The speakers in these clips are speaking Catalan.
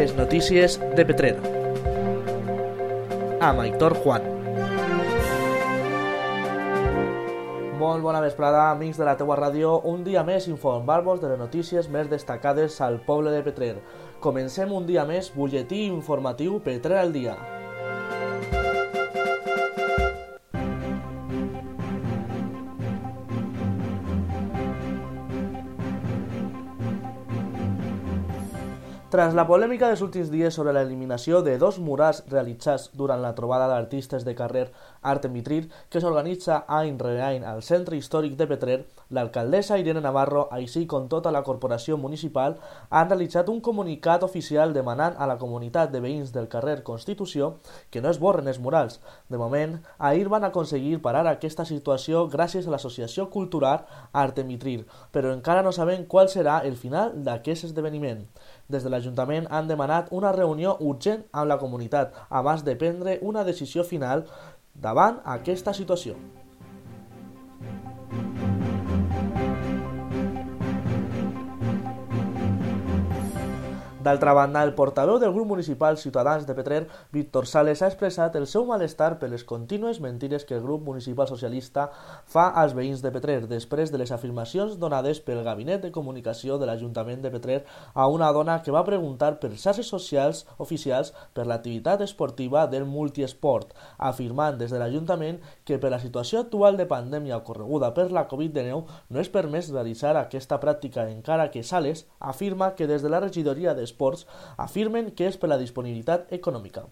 Les notícies de Petrer. Amb Aitor Juan. Molt bona vesprada, amics de la teua ràdio. Un dia més informar-vos de les notícies més destacades al poble de Petrer. Comencem un dia més, butlletí informatiu Petrer al dia. Tras la polèmica dels últims dies sobre l'eliminació de dos murals realitzats durant la trobada d'artistes de carrer Art en Vitrir que s'organitza any rere any al Centre Històric de Petrer, l'alcaldessa Irene Navarro, així com tota la corporació municipal, han realitzat un comunicat oficial demanant a la comunitat de veïns del carrer Constitució que no es borren els murals. De moment, ahir van aconseguir parar aquesta situació gràcies a l'associació cultural Art en Vitrir, però encara no sabem qual serà el final d'aquest esdeveniment. Des de l'Ajuntament han demanat una reunió urgent amb la comunitat abans de prendre una decisió final davant aquesta situació. D'altra banda, el portaveu del grup municipal Ciutadans de Petrer, Víctor Sales, ha expressat el seu malestar per les contínues mentides que el grup municipal socialista fa als veïns de Petrer després de les afirmacions donades pel Gabinet de Comunicació de l'Ajuntament de Petrer a una dona que va preguntar per xarxes socials oficials per l'activitat esportiva del multiesport, afirmant des de l'Ajuntament que per la situació actual de pandèmia ocorreguda per la Covid-19 no és permès realitzar aquesta pràctica encara que Sales afirma que des de la regidoria de Esports afirmen que és per la disponibilitat econòmica.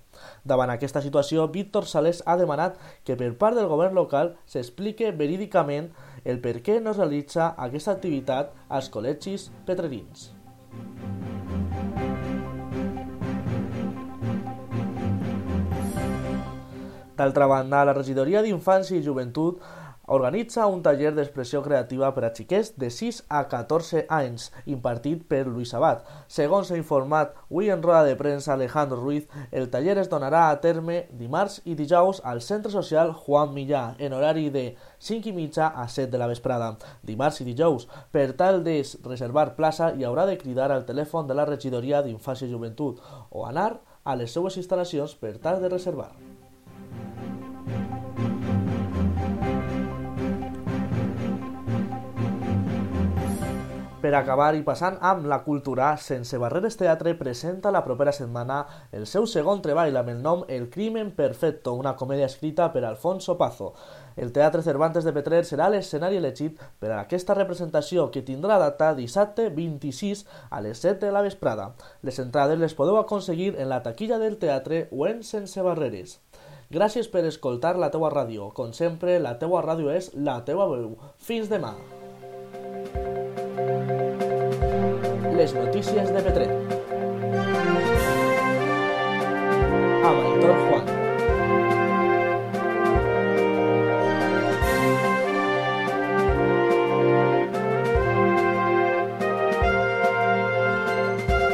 Davant aquesta situació, Víctor Sales ha demanat que per part del govern local s'explique verídicament el per què no es realitza aquesta activitat als col·legis petrerins. D'altra banda, la regidoria d'Infància i Joventut organitza un taller d'expressió creativa per a xiquets de 6 a 14 anys, impartit per Luis Abad. Segons s'ha informat avui en roda de premsa Alejandro Ruiz, el taller es donarà a terme dimarts i dijous al Centre Social Juan Millà, en horari de 5 i mitja a 7 de la vesprada. Dimarts i dijous, per tal de reservar plaça, hi haurà de cridar al telèfon de la regidoria d'Infància i Joventut o anar a les seues instal·lacions per tal de reservar. Per acabar i passant amb la cultura, Sense Barreres Teatre presenta la propera setmana el seu segon treball amb el nom El crimen perfecto, una comèdia escrita per Alfonso Pazo. El Teatre Cervantes de Petrer serà l'escenari elegit per a aquesta representació que tindrà data dissabte 26 a les 7 de la vesprada. Les entrades les podeu aconseguir en la taquilla del teatre o en Sense Barreres. Gràcies per escoltar la teua ràdio. Com sempre, la teua ràdio és la teua veu. Fins demà! Les notícies de Petrer.